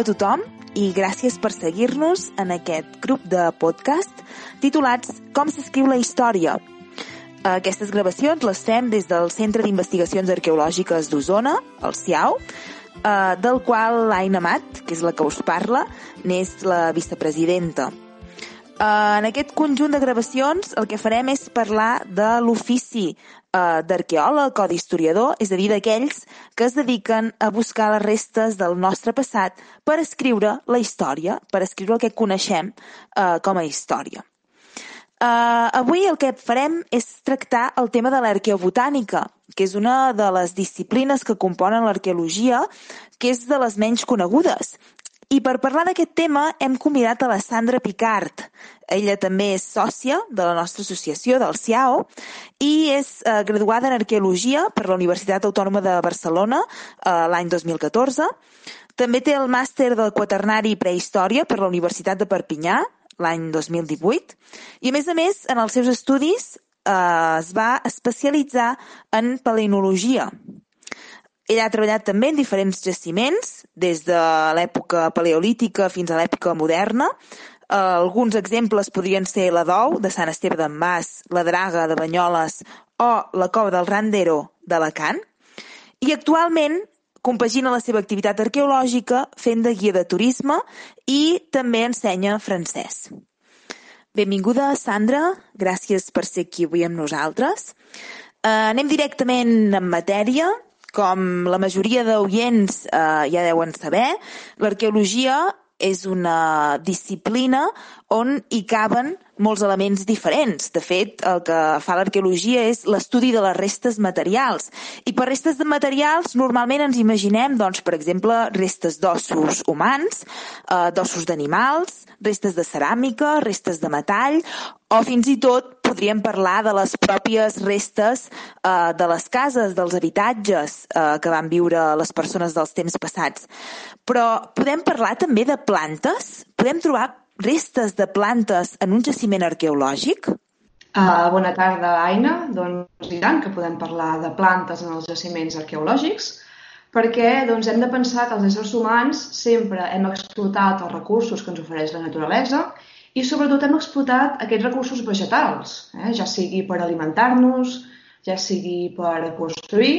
Hola a tothom i gràcies per seguir-nos en aquest grup de podcast titulats Com s'escriu la història. Aquestes gravacions les fem des del Centre d'Investigacions Arqueològiques d'Osona, el CIAU, eh, del qual l'Aina Mat, que és la que us parla, n'és la vicepresidenta. Uh, en aquest conjunt de gravacions el que farem és parlar de l'ofici uh, d'arqueòleg o d'historiador, és a dir, d'aquells que es dediquen a buscar les restes del nostre passat per escriure la història, per escriure el que coneixem uh, com a història. Uh, avui el que farem és tractar el tema de l'arqueobotànica, que és una de les disciplines que componen l'arqueologia, que és de les menys conegudes i per parlar d'aquest tema hem convidat a la Sandra Picard. Ella també és sòcia de la nostra associació, del CIAO, i és eh, graduada en Arqueologia per la Universitat Autònoma de Barcelona eh, l'any 2014. També té el màster del quaternari Prehistòria per la Universitat de Perpinyà l'any 2018. I, a més a més, en els seus estudis eh, es va especialitzar en paleontologia, ella ha treballat també en diferents jaciments, des de l'època paleolítica fins a l'època moderna. Uh, alguns exemples podrien ser la Dou, de Sant Esteve d'en Mas, la Draga, de Banyoles, o la Cova del Randero, d'Alacant. I actualment compagina la seva activitat arqueològica fent de guia de turisme i també ensenya francès. Benvinguda, Sandra. Gràcies per ser aquí avui amb nosaltres. Uh, anem directament en matèria com la majoria d'oients eh, ja deuen saber, l'arqueologia és una disciplina on hi caben molts elements diferents. De fet, el que fa l'arqueologia és l'estudi de les restes materials. I per restes de materials normalment ens imaginem, doncs, per exemple, restes d'ossos humans, eh, d'ossos d'animals, restes de ceràmica, restes de metall, o fins i tot podríem parlar de les pròpies restes eh, de les cases, dels habitatges eh, que van viure les persones dels temps passats. Però podem parlar també de plantes? Podem trobar restes de plantes en un jaciment arqueològic? Uh, bona tarda, Aina. Doncs i tant que podem parlar de plantes en els jaciments arqueològics, perquè doncs, hem de pensar que els éssers humans sempre hem explotat els recursos que ens ofereix la naturalesa i sobretot hem explotat aquests recursos vegetals, eh? ja sigui per alimentar-nos, ja sigui per construir.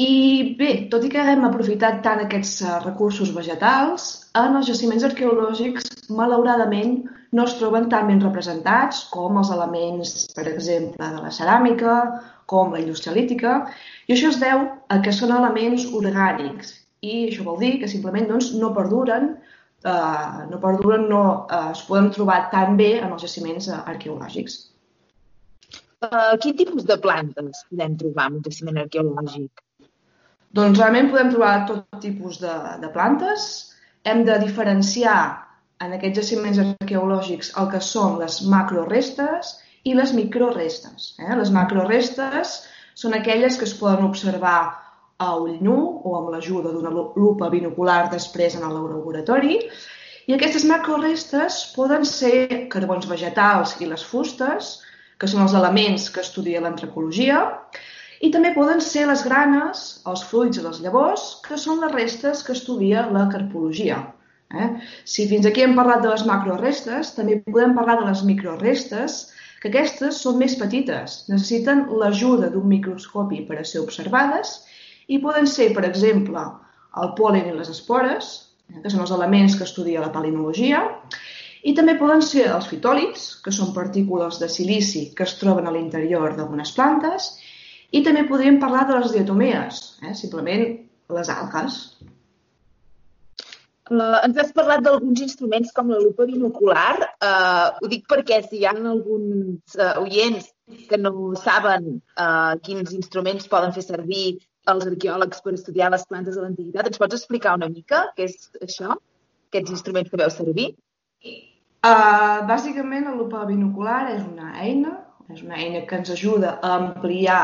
I bé, tot i que hem aprofitat tant aquests eh, recursos vegetals, en els jaciments arqueològics, malauradament, no es troben tan ben representats com els elements, per exemple, de la ceràmica, com la indústria lítica, i això es deu a que són elements orgànics, i això vol dir que simplement doncs, no perduren eh, no perduren, no eh, es poden trobar tan bé en els jaciments eh, arqueològics. Uh, quin tipus de plantes podem trobar en un jaciment arqueològic? Doncs realment podem trobar tot tipus de, de plantes. Hem de diferenciar en aquests jaciments arqueològics el que són les macrorestes i les microrestes. Eh? Les macrorestes són aquelles que es poden observar a ull nu o amb l'ajuda d'una lupa binocular després en el laboratori. I aquestes macrorestes poden ser carbons vegetals i les fustes, que són els elements que estudia l'antropologia, i també poden ser les granes, els fruits i les llavors, que són les restes que estudia la carpologia. Eh? Si fins aquí hem parlat de les macrorestes, també podem parlar de les microrestes, que aquestes són més petites, necessiten l'ajuda d'un microscopi per a ser observades i poden ser, per exemple, el pol·len i les espores, eh, que són els elements que estudia la palinologia, i també poden ser els fitòlits, que són partícules de silici que es troben a l'interior d'algunes plantes, i també podríem parlar de les diatomees, eh? simplement les algues. La, ens has parlat d'alguns instruments com la lupa binocular. Uh, ho dic perquè si hi ha alguns uh, oients que no saben uh, quins instruments poden fer servir els arqueòlegs per estudiar les plantes de l'antiguitat. Ens pots explicar una mica què és això, aquests instruments que veu servir? Uh, bàsicament, la lupa binocular és una eina, és una eina que ens ajuda a ampliar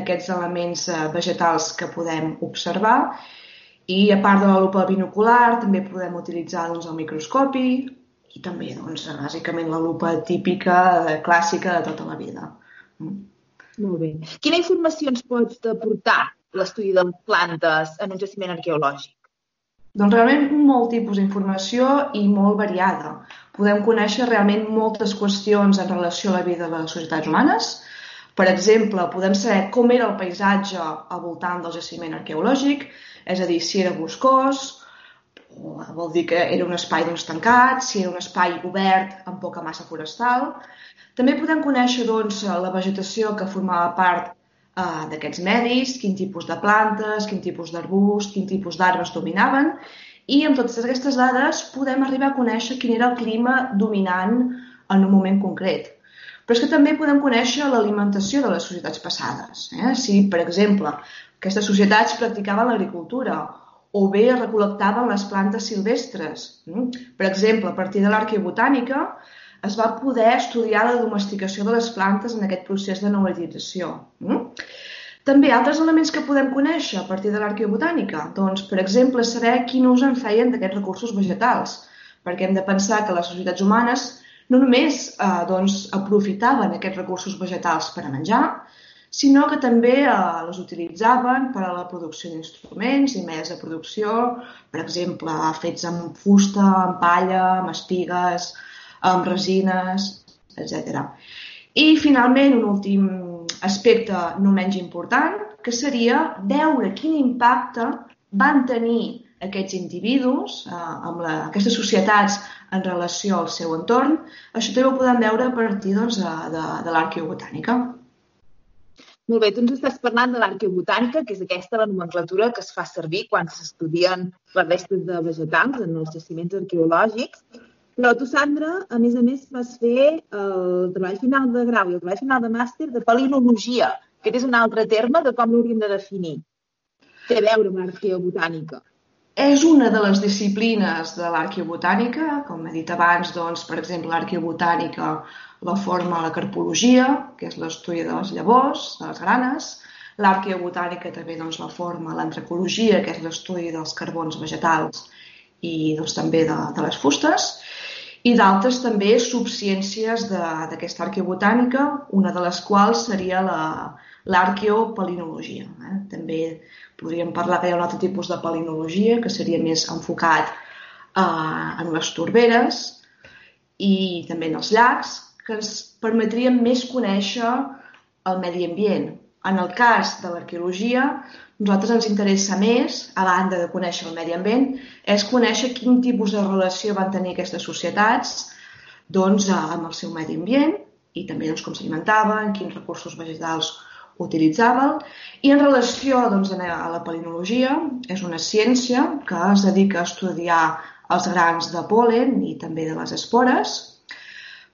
aquests elements uh, vegetals que podem observar i a part de la lupa binocular també podem utilitzar doncs, el microscopi i també doncs, bàsicament la lupa típica, clàssica de tota la vida. Mm. Molt bé. Quina informació ens pots aportar l'estudi de plantes en un jaciment arqueològic? Doncs realment molt tipus d'informació i molt variada. Podem conèixer realment moltes qüestions en relació a la vida de les societats humanes. Per exemple, podem saber com era el paisatge al voltant del jaciment arqueològic, és a dir, si era boscós, vol dir que era un espai doncs, tancat, si era un espai obert amb poca massa forestal. També podem conèixer doncs, la vegetació que formava part uh, d'aquests medis, quin tipus de plantes, quin tipus d'arbust, quin tipus d'arbres dominaven, i amb totes aquestes dades podem arribar a conèixer quin era el clima dominant en un moment concret. Però és que també podem conèixer l'alimentació de les societats passades. Eh? Si, per exemple, aquestes societats practicaven l'agricultura o bé recol·lectaven les plantes silvestres. Mm? Per exemple, a partir de l'arqueobotànica es va poder estudiar la domesticació de les plantes en aquest procés de nomadització. Mm? També altres elements que podem conèixer a partir de l'arqueobotànica, doncs, per exemple, saber quin ús en feien d'aquests recursos vegetals, perquè hem de pensar que les societats humanes no només eh, doncs, aprofitaven aquests recursos vegetals per a menjar, sinó que també eh, les utilitzaven per a la producció d'instruments i més de producció, per exemple, fets amb fusta, amb palla, amb espigues, amb resines, etc. I finalment, un últim aspecte no menys important, que seria veure quin impacte van tenir aquests individus, eh, amb la, aquestes societats en relació al seu entorn. Això també ho podem veure a partir doncs, de, de, de l'arqueobotànica. Molt bé, tu ens estàs parlant de l'arqueobotànica, que és aquesta la nomenclatura que es fa servir quan s'estudien les restes de vegetals en els jaciments arqueològics. Però tu, Sandra, a més a més, vas fer el treball final de grau i el treball final de màster de palinologia, que és un altre terme de com l'hauríem de definir. Té a veure amb l'arqueobotànica. És una de les disciplines de l'arqueobotànica, com he dit abans, doncs, per exemple, l'arqueobotànica la forma la carpologia, que és l'estudi de les llavors, de les granes, l'arqueobotànica també doncs, la forma l'antropologia, que és l'estudi dels carbons vegetals i doncs, també de, de les fustes, i d'altres també subciències d'aquesta arqueobotànica, una de les quals seria l'arqueopalinologia. La, eh? També podríem parlar que hi ha un altre tipus de palinologia que seria més enfocat eh, en les torberes i també en els llacs, que ens permetrien més conèixer el medi ambient. En el cas de l'arqueologia, nosaltres ens interessa més, a banda de conèixer el medi ambient, és conèixer quin tipus de relació van tenir aquestes societats doncs, amb el seu medi ambient i també doncs, com s'alimentaven, quins recursos vegetals utilitzaven. I en relació doncs, a la palinologia, és una ciència que es dedica a estudiar els grans de polen i també de les espores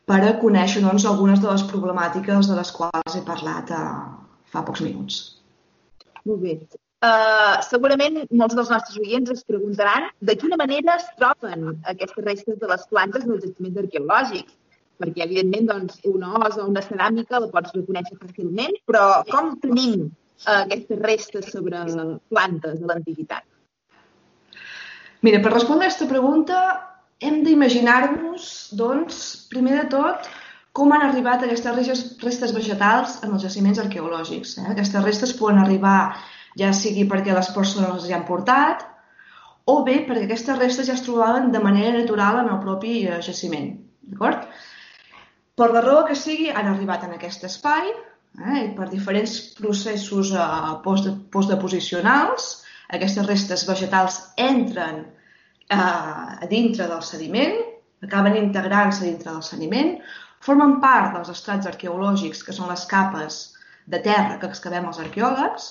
per a conèixer doncs, algunes de les problemàtiques de les quals he parlat a, eh, fa pocs minuts. Molt bé. Uh, segurament molts dels nostres oients es preguntaran de quina manera es troben aquestes restes de les plantes en els jaciments arqueològics, perquè evidentment doncs, una os o una ceràmica la pots reconèixer fàcilment, però com tenim uh, aquestes restes sobre plantes de l'antiguitat? Mira, per respondre a aquesta pregunta hem d'imaginar-nos, doncs, primer de tot, com han arribat aquestes restes vegetals en els jaciments arqueològics. Eh? Aquestes restes poden arribar ja sigui perquè les persones les hi han portat o bé perquè aquestes restes ja es trobaven de manera natural en el propi eh, jaciment. D'acord? Per la raó que sigui, han arribat en aquest espai eh, i per diferents processos eh, postdeposicionals, aquestes restes vegetals entren eh, a dintre del sediment, acaben integrant-se dintre del sediment, formen part dels estrats arqueològics, que són les capes de terra que excavem els arqueòlegs,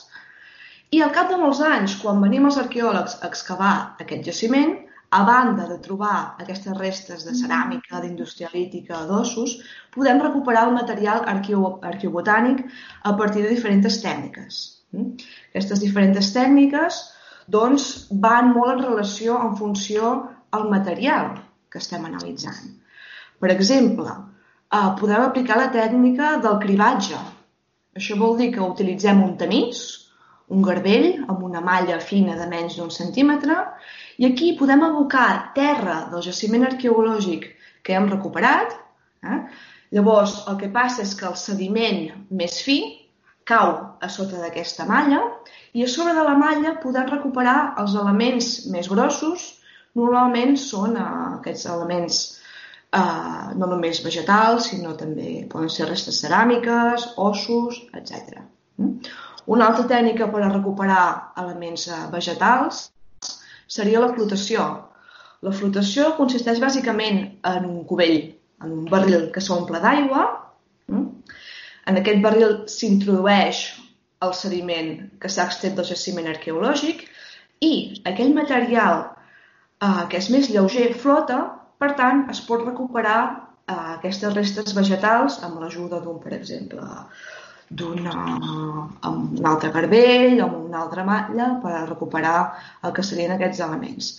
i al cap de molts anys, quan venim els arqueòlegs a excavar aquest jaciment, a banda de trobar aquestes restes de ceràmica, d'indústria lítica, d'ossos, podem recuperar el material arqueo arqueobotànic a partir de diferents tècniques. Mm? Aquestes diferents tècniques doncs, van molt en relació en funció al material que estem analitzant. Per exemple, eh, podem aplicar la tècnica del cribatge. Això vol dir que utilitzem un tamís, un garbell amb una malla fina de menys d'un centímetre i aquí podem abocar terra del jaciment arqueològic que hem recuperat. Eh? Llavors, el que passa és que el sediment més fi cau a sota d'aquesta malla i a sobre de la malla podem recuperar els elements més grossos. Normalment són uh, aquests elements uh, no només vegetals, sinó també poden ser restes ceràmiques, ossos, etc. Mm? Una altra tècnica per a recuperar elements uh, vegetals seria la flotació. La flotació consisteix bàsicament en un cubell, en un barril que s'omple d'aigua. Mm? En aquest barril s'introdueix el sediment que s'ha extret del jaciment arqueològic i aquell material eh, que és més lleuger flota, per tant, es pot recuperar eh, aquestes restes vegetals amb l'ajuda d'un, per exemple, d'una amb un altre garbell o amb una altra matlla per recuperar el que serien aquests elements.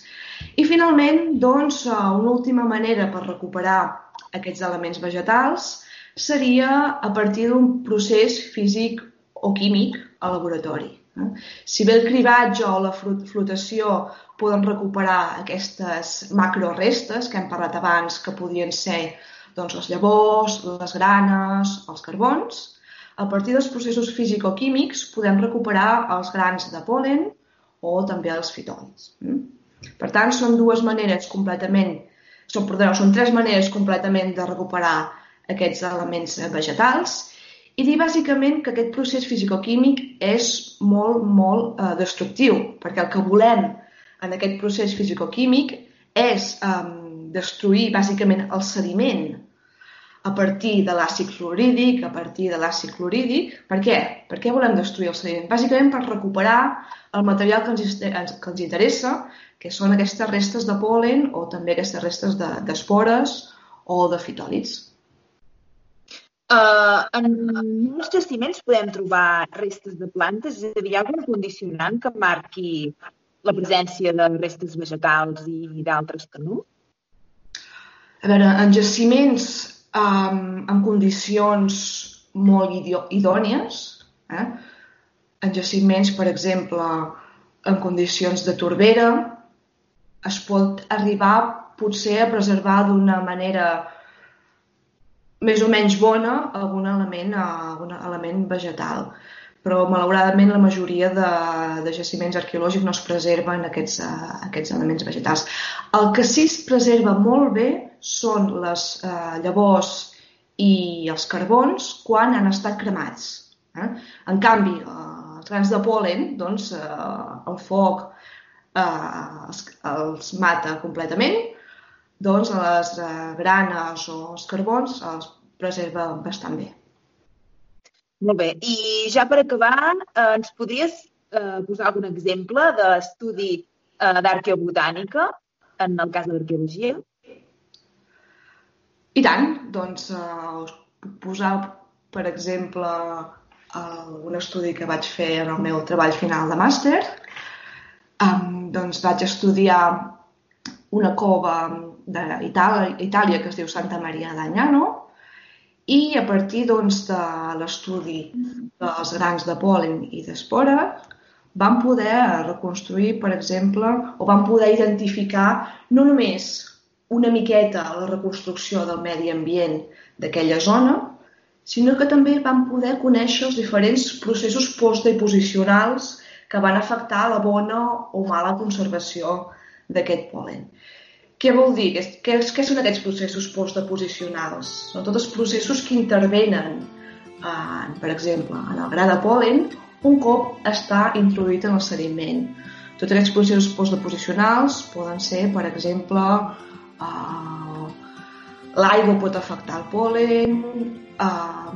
I finalment, doncs, eh, una última manera per recuperar aquests elements vegetals seria a partir d'un procés físic o químic al laboratori. Eh? Si bé el cribatge o la flotació poden recuperar aquestes macrorestes que hem parlat abans, que podien ser doncs, les llavors, les granes, els carbons, a partir dels processos físico-químics podem recuperar els grans de polen o també els fitòlits. Mm? Per tant, són dues maneres completament, són, perdó, són tres maneres completament de recuperar aquests elements vegetals i dir bàsicament que aquest procés fisicoquímic és molt, molt eh, destructiu, perquè el que volem en aquest procés fisicoquímic és eh, destruir bàsicament el sediment a partir de l'àcid clorídic, a partir de l'àcid clorídic. Per què? Per què volem destruir el sediment? Bàsicament per recuperar el material que ens, que ens interessa, que són aquestes restes de polen o també aquestes restes d'espores de, o de fitòlits. Uh, en molts jaciments podem trobar restes de plantes, és a dir, hi ha algun condicionant que marqui la presència de restes vegetals i d'altres que no? A veure, en jaciments um, en condicions molt idònies, eh? en jaciments, per exemple, en condicions de torbera, es pot arribar potser a preservar d'una manera més o menys bona algun element, algun element vegetal. Però, malauradament, la majoria de, de jaciments arqueològics no es preserven aquests, uh, aquests elements vegetals. El que sí es preserva molt bé són les uh, llavors i els carbons quan han estat cremats. Eh? En canvi, uh, els grans de polen, doncs, uh, el foc eh, els, els mata completament, doncs les eh, granes o els carbons els preserva bastant bé. Molt bé. I ja per acabar, eh, ens podries eh, posar algun exemple d'estudi eh, d'arqueobotànica en el cas de l'arqueologia? I tant. Doncs eh, us puc posar, per exemple, un estudi que vaig fer en el meu treball final de màster, um, doncs vaig estudiar una cova d'Itàlia que es diu Santa Maria d'Agnano i a partir doncs, de l'estudi dels grans de polen i d'espora vam poder reconstruir, per exemple, o vam poder identificar no només una miqueta la reconstrucció del medi ambient d'aquella zona, sinó que també vam poder conèixer els diferents processos postdeposicionals que van afectar la bona o mala conservació d'aquest polen. Què vol dir? Què, què són aquests processos postdeposicionals? Són tots els processos que intervenen, en, per exemple, en el gra de polen un cop està introduït en el sediment. Tots aquests processos postdeposicionals poden ser, per exemple, uh, l'aigua pot afectar el polen, uh,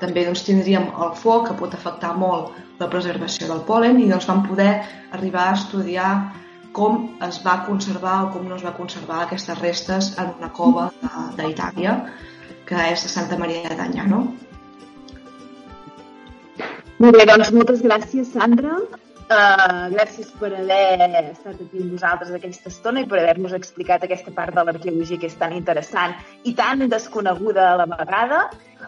també doncs, tindríem el foc, que pot afectar molt la preservació del polen, i doncs vam poder arribar a estudiar com es va conservar o com no es va conservar aquestes restes en una cova d'Itàlia, que és de Santa Maria d'Anyano. Molt bé, doncs moltes gràcies, Sandra. Uh, gràcies per haver estat aquí amb nosaltres aquesta estona i per haver-nos explicat aquesta part de l'arqueologia que és tan interessant i tan desconeguda a la vegada.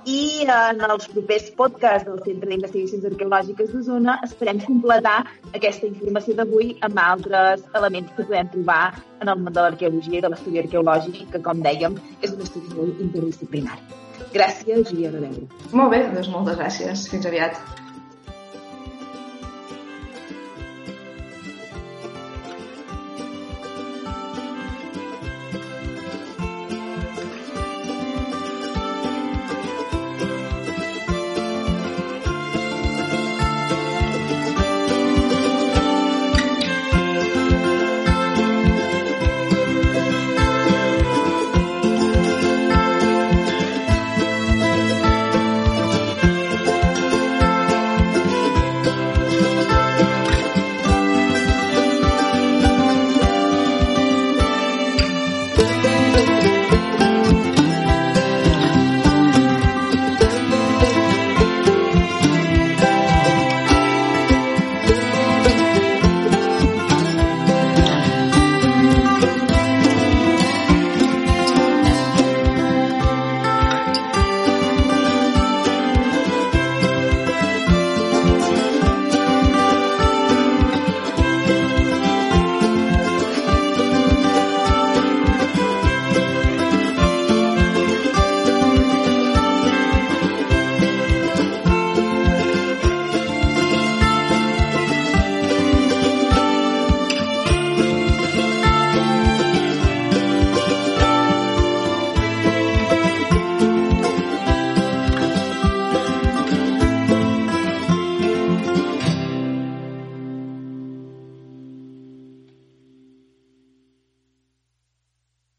I en els propers podcasts del Centre d'Investigacions Arqueològiques d'Osona esperem completar aquesta informació d'avui amb altres elements que podem trobar en el món de l'arqueologia i de l'estudi arqueològic, que, com dèiem, és un estudi molt interdisciplinari. Gràcies i a veure. Molt bé, doncs moltes gràcies. Fins aviat.